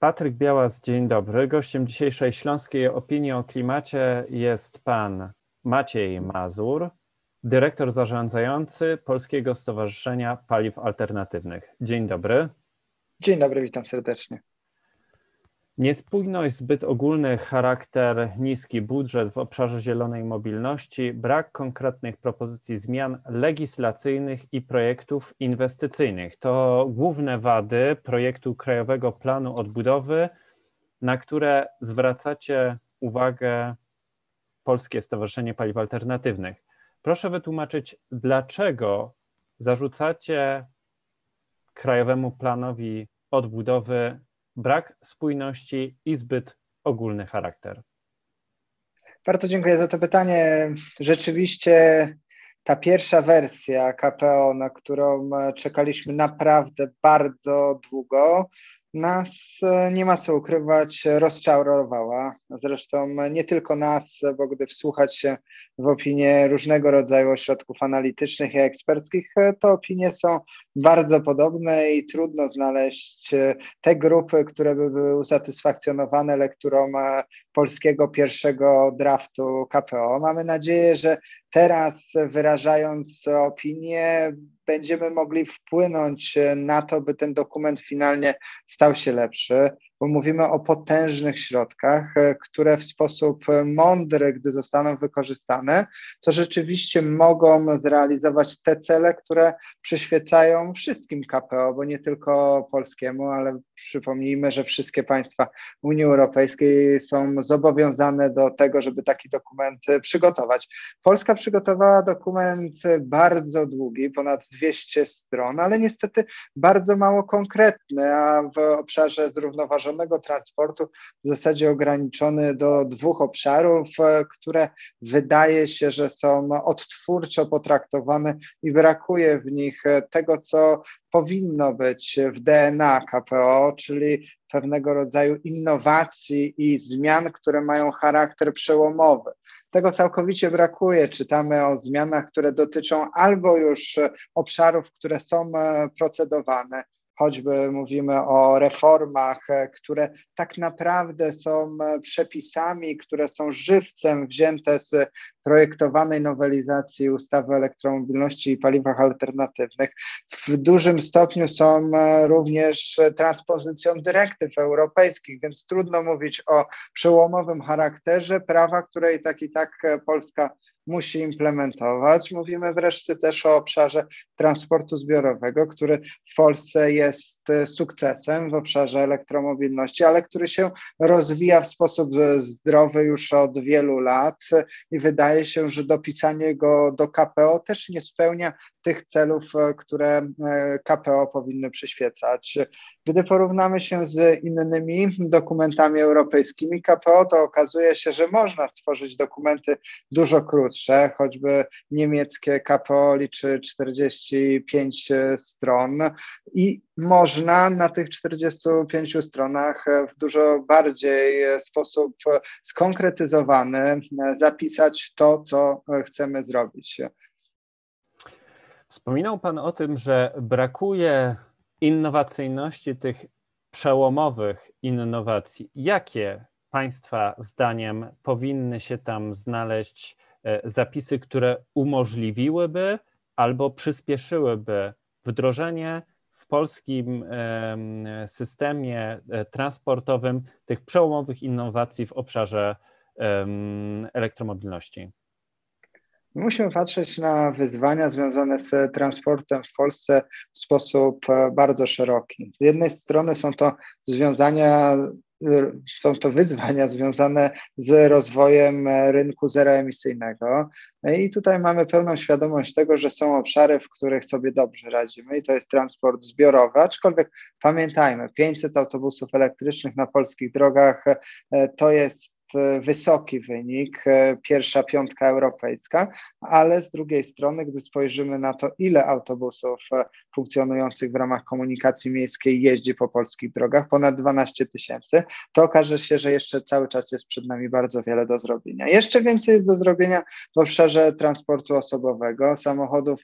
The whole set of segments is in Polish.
Patryk Białas, dzień dobry. Gościem dzisiejszej Śląskiej Opinii o Klimacie jest pan Maciej Mazur, dyrektor zarządzający Polskiego Stowarzyszenia Paliw Alternatywnych. Dzień dobry. Dzień dobry, witam serdecznie. Niespójność, zbyt ogólny charakter, niski budżet w obszarze zielonej mobilności, brak konkretnych propozycji zmian legislacyjnych i projektów inwestycyjnych to główne wady projektu Krajowego Planu Odbudowy, na które zwracacie uwagę Polskie Stowarzyszenie Paliw Alternatywnych. Proszę wytłumaczyć, dlaczego zarzucacie Krajowemu Planowi Odbudowy brak spójności i zbyt ogólny charakter? Bardzo dziękuję za to pytanie. Rzeczywiście ta pierwsza wersja KPO, na którą czekaliśmy naprawdę bardzo długo, nas, e, nie ma co ukrywać, rozczarowała. Zresztą nie tylko nas, bo gdy wsłuchać się w opinie różnego rodzaju ośrodków analitycznych i eksperckich, e, to opinie są bardzo podobne i trudno znaleźć e, te grupy, które by były usatysfakcjonowane lekturą polskiego pierwszego draftu KPO. Mamy nadzieję, że teraz wyrażając opinię, będziemy mogli wpłynąć na to, by ten dokument finalnie stał się lepszy bo mówimy o potężnych środkach, e, które w sposób mądry, gdy zostaną wykorzystane, to rzeczywiście mogą zrealizować te cele, które przyświecają wszystkim KPO, bo nie tylko polskiemu, ale przypomnijmy, że wszystkie państwa Unii Europejskiej są zobowiązane do tego, żeby taki dokument przygotować. Polska przygotowała dokument bardzo długi, ponad 200 stron, ale niestety bardzo mało konkretny, a w obszarze zrównoważonego zrównoważonego transportu w zasadzie ograniczony do dwóch obszarów, e, które wydaje się, że są odtwórczo potraktowane i brakuje w nich e, tego, co powinno być w DNA KPO, czyli pewnego rodzaju innowacji i zmian, które mają charakter przełomowy. Tego całkowicie brakuje. Czytamy o zmianach, które dotyczą albo już obszarów, które są e, procedowane, choćby mówimy o reformach, e, które tak naprawdę są e, przepisami, które są żywcem wzięte z projektowanej nowelizacji ustawy o elektromobilności i paliwach alternatywnych. W dużym stopniu są e, również transpozycją dyrektyw europejskich, więc trudno mówić o przełomowym charakterze prawa, które i tak i tak Polska musi implementować. Mówimy wreszcie też o obszarze transportu zbiorowego, który w Polsce jest e, sukcesem w obszarze elektromobilności, ale który się rozwija w sposób e, zdrowy już od wielu lat i wydaje się, że dopisanie go do KPO też nie spełnia tych celów, e, które KPO powinny przyświecać. Gdy porównamy się z innymi dokumentami europejskimi KPO, to okazuje się, że można stworzyć dokumenty dużo krótsze, choćby niemieckie KPO liczy 45 stron i można na tych 45 stronach w dużo bardziej sposób skonkretyzowany zapisać to, co chcemy zrobić. Wspominał Pan o tym, że brakuje innowacyjności, tych przełomowych innowacji, jakie Państwa zdaniem powinny się tam znaleźć e, zapisy, które umożliwiłyby albo przyspieszyłyby wdrożenie w polskim systemie e, transportowym tych przełomowych innowacji w obszarze elektromobilności? Musimy patrzeć na wyzwania związane z transportem w Polsce w sposób e, bardzo szeroki. Z jednej strony są to związania, e, są to wyzwania związane z rozwojem e, rynku zeroemisyjnego. I tutaj mamy pełną świadomość tego, że są obszary, w których sobie dobrze radzimy, i to jest transport zbiorowy. Aczkolwiek pamiętajmy, 500 autobusów elektrycznych na polskich drogach to jest wysoki wynik, e, pierwsza piątka europejska, ale z drugiej strony, gdy spojrzymy na to, ile autobusów e, funkcjonujących w ramach komunikacji miejskiej jeździ po polskich drogach, ponad 12 tysięcy, to okaże się, że jeszcze cały czas jest przed nami bardzo wiele do zrobienia. Jeszcze więcej jest do zrobienia w obszarze transportu osobowego. Samochodów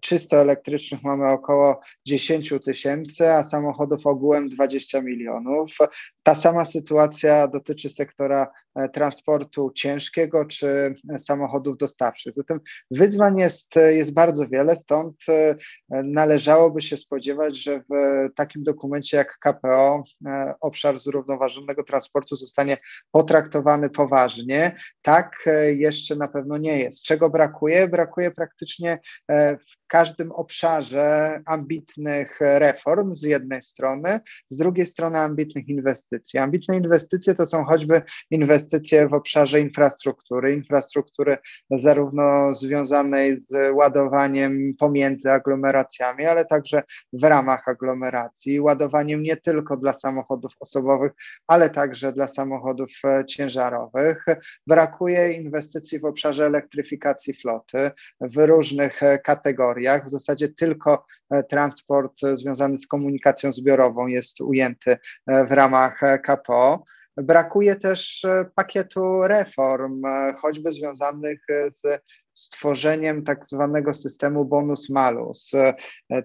czysto elektrycznych mamy około 10 tysięcy, a samochodów ogółem 20 milionów. Ta sama sytuacja dotyczy sektora transportu ciężkiego czy samochodów dostawczych. Zatem wyzwań jest, jest bardzo wiele, stąd e, należałoby się spodziewać, że w takim dokumencie jak KPO e, obszar zrównoważonego transportu zostanie potraktowany poważnie. Tak jeszcze na pewno nie jest. Czego brakuje? Brakuje praktycznie w każdym obszarze ambitnych reform z jednej strony, z drugiej strony ambitnych inwestycji. Ambitne inwestycje to są choćby inwestycje w obszarze infrastruktury, infrastruktury zarówno związanej z ładowaniem pomiędzy aglomeracjami, ale także w ramach aglomeracji, ładowaniem nie tylko dla samochodów osobowych, ale także dla samochodów e, ciężarowych. Brakuje inwestycji w obszarze elektryfikacji floty w różnych e, kategoriach. W zasadzie tylko e, transport związany z komunikacją zbiorową jest ujęty w ramach KPO. Brakuje też pakietu reform, choćby związanych z stworzeniem tak zwanego systemu bonus-malus.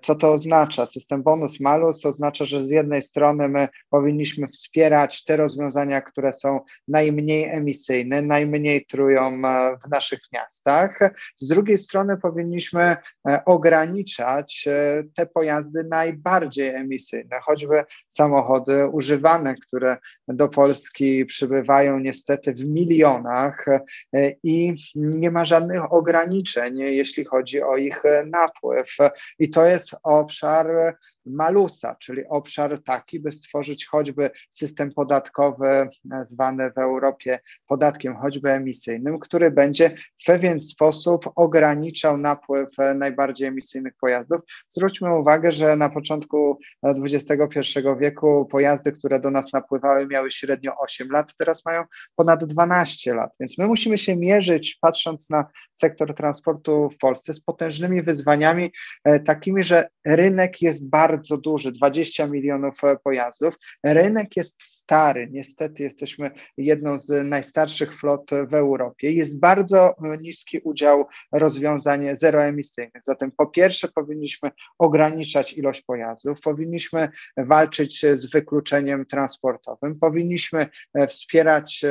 Co to oznacza? System bonus-malus oznacza, że z jednej strony my powinniśmy wspierać te rozwiązania, które są najmniej emisyjne, najmniej trują e, w naszych miastach. Z drugiej strony powinniśmy e, ograniczać e, te pojazdy najbardziej emisyjne, choćby samochody używane, które do Polski przybywają niestety w milionach i nie ma żadnych ograniczeń, jeśli chodzi o ich e, napływ. I to jest obszar malusa, czyli obszar taki, by stworzyć choćby system podatkowy e, zwany w Europie podatkiem choćby emisyjnym, który będzie w pewien sposób ograniczał napływ e, najbardziej emisyjnych pojazdów. Zwróćmy uwagę, że na początku XXI wieku pojazdy, które do nas napływały, miały średnio 8 lat, teraz mają ponad 12 lat, więc my musimy się mierzyć, patrząc na sektor transportu w Polsce, z potężnymi wyzwaniami, e, takimi, że rynek jest bardzo bardzo duży, 20 milionów e, pojazdów. Rynek jest stary, niestety jesteśmy jedną z najstarszych flot w Europie. Jest bardzo e, niski udział rozwiązań zeroemisyjnych. Zatem po pierwsze powinniśmy ograniczać ilość pojazdów, powinniśmy walczyć z wykluczeniem transportowym, powinniśmy e, wspierać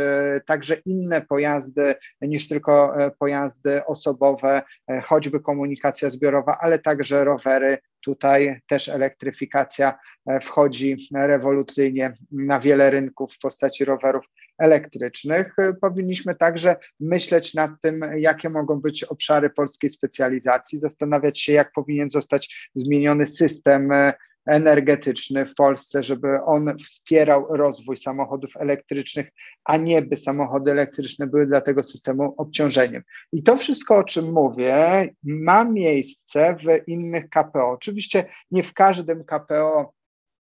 także inne pojazdy niż tylko pojazdy osobowe, choćby komunikacja zbiorowa, ale także rowery, Tutaj też elektryfikacja e, wchodzi rewolucyjnie na wiele rynków w postaci rowerów elektrycznych. Powinniśmy także myśleć nad tym, jakie mogą być obszary polskiej specjalizacji, zastanawiać się, jak powinien zostać zmieniony system e, energetyczny w Polsce, żeby on wspierał rozwój samochodów elektrycznych, a nie by samochody elektryczne były dla tego systemu obciążeniem. I to wszystko, o czym mówię, ma miejsce w innych KPO. Oczywiście nie w każdym KPO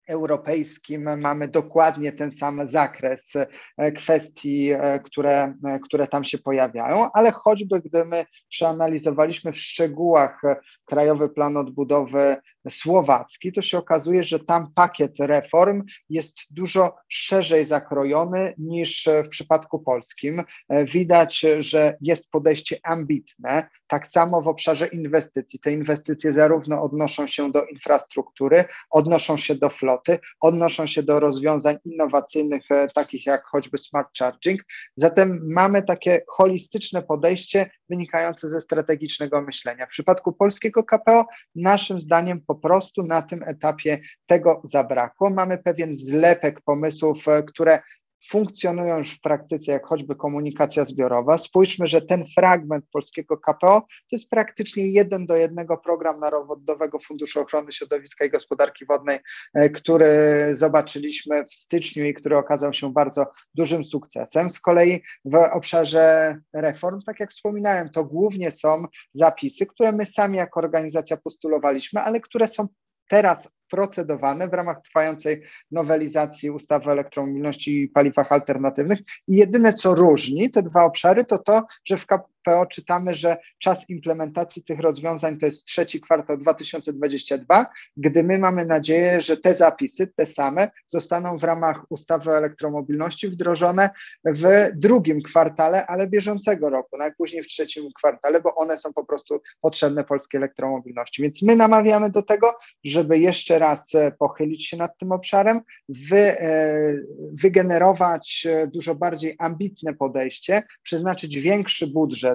europejskim mamy dokładnie ten sam zakres e, kwestii, e, które, e, które tam się pojawiają, ale choćby gdy my przeanalizowaliśmy w szczegółach Krajowy Plan Odbudowy słowacki, to się okazuje, że tam pakiet reform jest dużo szerzej zakrojony niż w przypadku polskim. Widać, że jest podejście ambitne, tak samo w obszarze inwestycji. Te inwestycje zarówno odnoszą się do infrastruktury, odnoszą się do floty, odnoszą się do rozwiązań innowacyjnych, e, takich jak choćby smart charging. Zatem mamy takie holistyczne podejście wynikające ze strategicznego myślenia. W przypadku polskiego KPO, naszym zdaniem, po prostu na tym etapie tego zabrakło. Mamy pewien zlepek pomysłów, e, które funkcjonują już w praktyce, jak choćby komunikacja zbiorowa. Spójrzmy, że ten fragment polskiego KPO to jest praktycznie jeden do jednego program Narodowego Funduszu Ochrony Środowiska i Gospodarki Wodnej, e, który zobaczyliśmy w styczniu i który okazał się bardzo dużym sukcesem. Z kolei w obszarze reform, tak jak wspominałem, to głównie są zapisy, które my sami jako organizacja postulowaliśmy, ale które są teraz procedowane w ramach trwającej nowelizacji ustawy o elektromobilności i paliwach alternatywnych. I jedyne, co różni te dwa obszary, to to, że w KPO czytamy, że czas implementacji tych rozwiązań to jest trzeci kwartał 2022, gdy my mamy nadzieję, że te zapisy, te same, zostaną w ramach ustawy o elektromobilności wdrożone w drugim kwartale, ale bieżącego roku, najpóźniej w trzecim kwartale, bo one są po prostu potrzebne polskiej elektromobilności. Więc my namawiamy do tego, żeby jeszcze raz e, pochylić się nad tym obszarem, wy, e, wygenerować e, dużo bardziej ambitne podejście, przeznaczyć większy budżet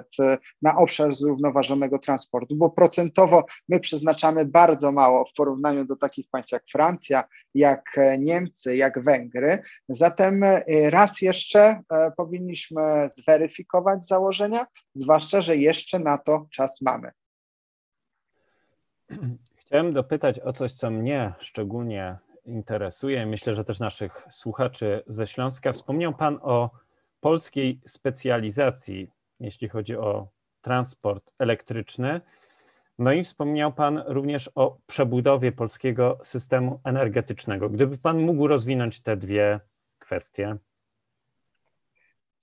na obszar zrównoważonego transportu, bo procentowo my przeznaczamy bardzo mało w porównaniu do takich państw jak Francja, jak Niemcy, jak Węgry. Zatem raz jeszcze powinniśmy zweryfikować założenia, zwłaszcza, że jeszcze na to czas mamy. Chciałem dopytać o coś, co mnie szczególnie interesuje, myślę, że też naszych słuchaczy ze Śląska. Wspomniał Pan o polskiej specjalizacji, jeśli chodzi o transport elektryczny. No i wspomniał Pan również o przebudowie polskiego systemu energetycznego. Gdyby Pan mógł rozwinąć te dwie kwestie.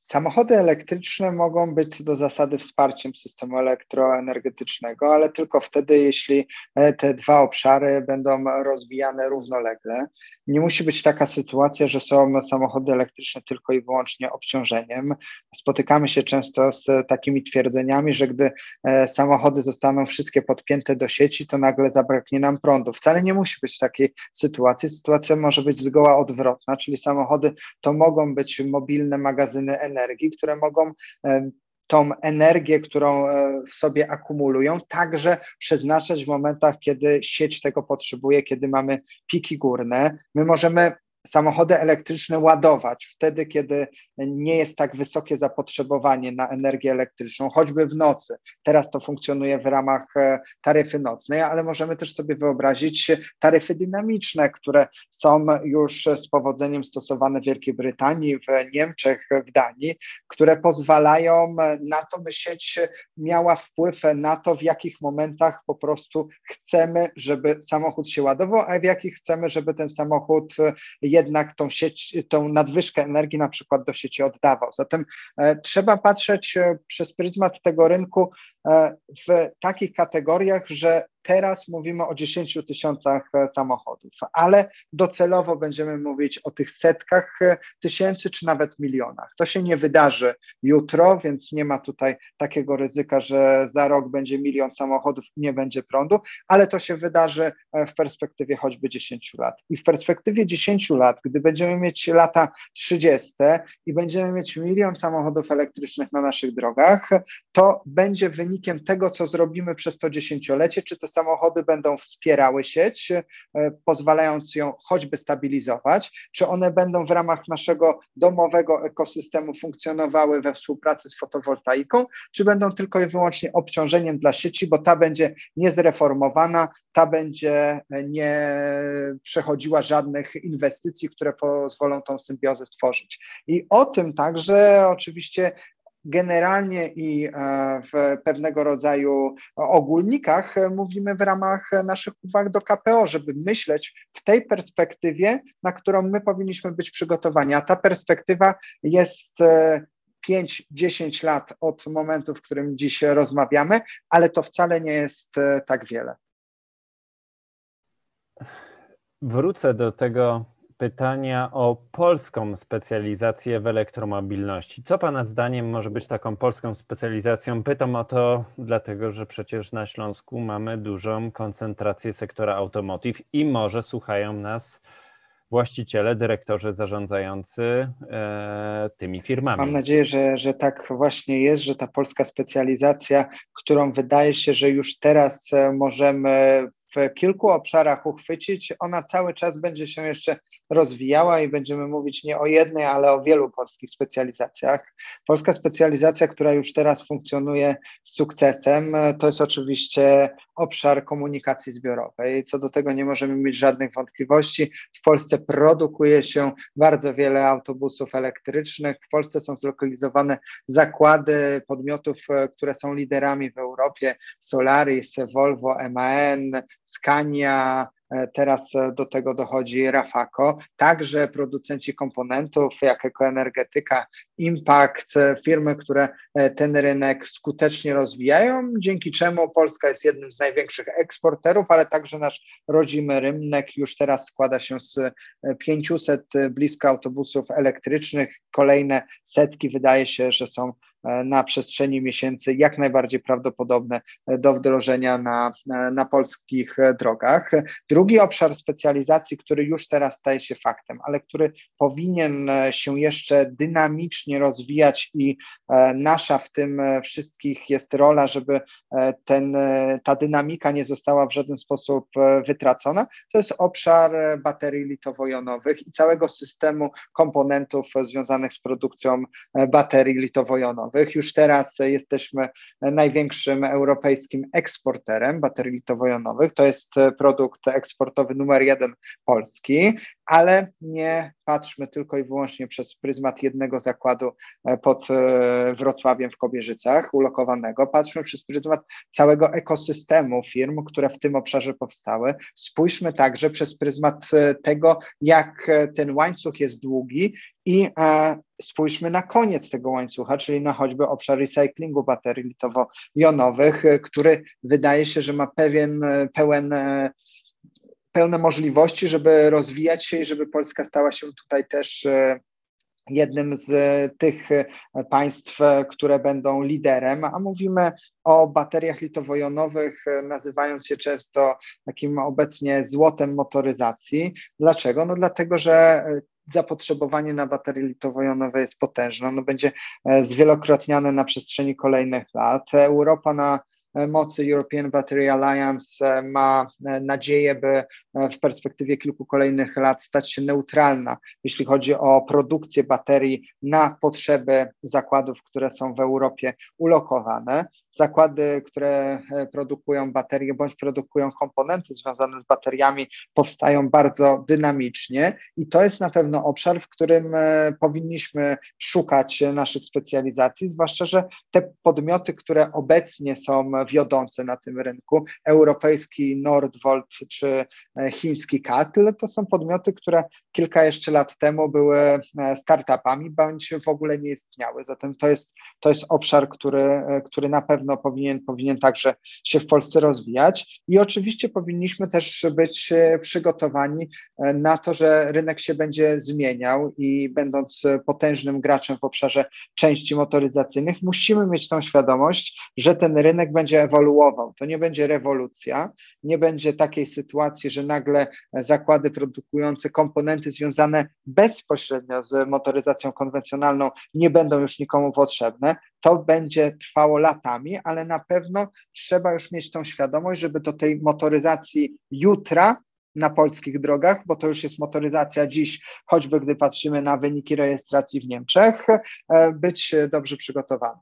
Samochody elektryczne mogą być co do zasady wsparciem systemu elektroenergetycznego, ale tylko wtedy, jeśli e, te dwa obszary będą rozwijane równolegle. Nie musi być taka sytuacja, że są samochody elektryczne tylko i wyłącznie obciążeniem. Spotykamy się często z takimi twierdzeniami, że gdy e, samochody zostaną wszystkie podpięte do sieci, to nagle zabraknie nam prądu. Wcale nie musi być takiej sytuacji. Sytuacja może być zgoła odwrotna, czyli samochody to mogą być mobilne magazyny energii energii, które mogą e, tą energię, którą e, w sobie akumulują, także przeznaczać w momentach, kiedy sieć tego potrzebuje, kiedy mamy piki górne. My możemy samochody elektryczne ładować wtedy, kiedy nie jest tak wysokie zapotrzebowanie na energię elektryczną, choćby w nocy. Teraz to funkcjonuje w ramach e, taryfy nocnej, ale możemy też sobie wyobrazić taryfy dynamiczne, które są już z powodzeniem stosowane w Wielkiej Brytanii, w Niemczech, w Danii, które pozwalają na to, by sieć miała wpływ na to, w jakich momentach po prostu chcemy, żeby samochód się ładował, a w jakich chcemy, żeby ten samochód jednak tą sieć, tą nadwyżkę energii na przykład do sieci oddawał. Zatem e, trzeba patrzeć e, przez pryzmat tego rynku w takich kategoriach, że Teraz mówimy o 10 tysiącach e, samochodów, ale docelowo będziemy mówić o tych setkach e, tysięcy czy nawet milionach. To się nie wydarzy jutro, więc nie ma tutaj takiego ryzyka, że za rok będzie milion samochodów i nie będzie prądu, ale to się wydarzy e, w perspektywie choćby 10 lat. I w perspektywie 10 lat, gdy będziemy mieć lata 30 i będziemy mieć milion samochodów elektrycznych na naszych drogach, to będzie tego, co zrobimy przez to dziesięciolecie, czy to samochody będą wspierały sieć, e, pozwalając ją choćby stabilizować, czy one będą w ramach naszego domowego ekosystemu funkcjonowały we współpracy z fotowoltaiką, czy będą tylko i wyłącznie obciążeniem dla sieci, bo ta będzie niezreformowana, ta będzie nie przechodziła żadnych inwestycji, które pozwolą tą symbiozę stworzyć. I o tym także oczywiście generalnie i e, w pewnego rodzaju ogólnikach mówimy w ramach naszych uwag do KPO, żeby myśleć w tej perspektywie, na którą my powinniśmy być przygotowani. A ta perspektywa jest 5-10 e, lat od momentu, w którym dziś rozmawiamy, ale to wcale nie jest e, tak wiele. Wrócę do tego pytania o polską specjalizację w elektromobilności. Co Pana zdaniem może być taką polską specjalizacją? Pytam o to dlatego, że przecież na Śląsku mamy dużą koncentrację sektora automotive i może słuchają nas właściciele, dyrektorzy zarządzający e, tymi firmami. Mam nadzieję, że, że tak właśnie jest, że ta polska specjalizacja, którą wydaje się, że już teraz e, możemy w kilku obszarach uchwycić, ona cały czas będzie się jeszcze rozwijała i będziemy mówić nie o jednej, ale o wielu polskich specjalizacjach. Polska specjalizacja, która już teraz funkcjonuje z sukcesem, to jest oczywiście obszar komunikacji zbiorowej. Co do tego nie możemy mieć żadnych wątpliwości. W Polsce produkuje się bardzo wiele autobusów elektrycznych. W Polsce są zlokalizowane zakłady podmiotów, które są liderami w Europie: Solaris, Volvo, MAN, Scania, teraz do tego dochodzi Rafako, także producenci komponentów jak Ekoenergetyka, Impact, firmy, które ten rynek skutecznie rozwijają, dzięki czemu Polska jest jednym z największych eksporterów, ale także nasz rodzimy rynek już teraz składa się z 500 blisko autobusów elektrycznych, kolejne setki wydaje się, że są E, na przestrzeni miesięcy jak najbardziej prawdopodobne e, do wdrożenia na, e, na polskich drogach. Drugi obszar specjalizacji, który już teraz staje się faktem, ale który powinien się jeszcze dynamicznie rozwijać i nasza w tym wszystkich jest rola, żeby ten, ta dynamika nie została w żaden sposób wytracona, to jest obszar baterii litowo-jonowych i całego systemu komponentów związanych z produkcją baterii litowo-jonowych. Już teraz jesteśmy największym europejskim eksporterem baterii litowo-jonowych. To jest produkt eksportowy numer jeden Polski, ale nie patrzmy tylko i wyłącznie przez pryzmat jednego zakładu pod e, Wrocławiem w Kobierzycach ulokowanego. Patrzmy przez pryzmat całego ekosystemu firm, które w tym obszarze powstały. Spójrzmy także przez pryzmat e, tego, jak ten łańcuch jest długi i e, spójrzmy na koniec tego łańcucha, czyli na choćby obszar recyklingu baterii litowo-jonowych, e, który wydaje się, że ma pewien, e, pełen e, pełne możliwości, żeby rozwijać się i żeby Polska stała się tutaj też jednym z tych państw, które będą liderem, a mówimy o bateriach litowo-jonowych, nazywając je często takim obecnie złotem motoryzacji. Dlaczego? No dlatego, że zapotrzebowanie na baterie litowo-jonowe jest potężne. Ono będzie e, zwielokrotniane na przestrzeni kolejnych lat. Europa na e, mocy European Battery Alliance e, ma nadzieję, by w perspektywie kilku kolejnych lat stać się neutralna, jeśli chodzi o produkcję baterii na potrzeby zakładów, które są w Europie ulokowane zakłady, które e, produkują baterie bądź produkują komponenty związane z bateriami, powstają bardzo dynamicznie i to jest na pewno obszar, w którym e, powinniśmy szukać naszych specjalizacji, zwłaszcza, że te podmioty, które obecnie są wiodące na tym rynku, europejski Nordvolt czy e, chiński Katl, to są podmioty, które kilka jeszcze lat temu były startupami bądź w ogóle nie istniały. Zatem to jest, to jest obszar, który, który na pewno pewno powinien, powinien także się w Polsce rozwijać. I oczywiście powinniśmy też być e, przygotowani e, na to, że rynek się będzie zmieniał i będąc potężnym graczem w obszarze części motoryzacyjnych, musimy mieć tą świadomość, że ten rynek będzie ewoluował. To nie będzie rewolucja, nie będzie takiej sytuacji, że nagle zakłady produkujące komponenty związane bezpośrednio z motoryzacją konwencjonalną nie będą już nikomu potrzebne. To będzie trwało latami, ale na pewno trzeba już mieć tą świadomość, żeby do tej motoryzacji jutra na polskich drogach, bo to już jest motoryzacja dziś, choćby gdy patrzymy na wyniki rejestracji w Niemczech, e, być dobrze przygotowany.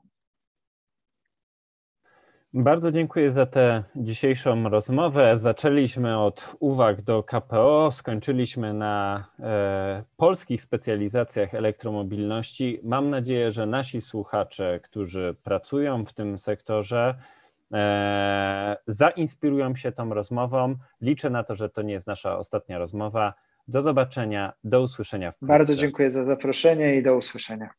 Bardzo dziękuję za tę dzisiejszą rozmowę. Zaczęliśmy od uwag do KPO, skończyliśmy na e, polskich specjalizacjach elektromobilności. Mam nadzieję, że nasi słuchacze, którzy pracują w tym sektorze, e, zainspirują się tą rozmową. Liczę na to, że to nie jest nasza ostatnia rozmowa. Do zobaczenia, do usłyszenia. Bardzo dziękuję za zaproszenie i do usłyszenia.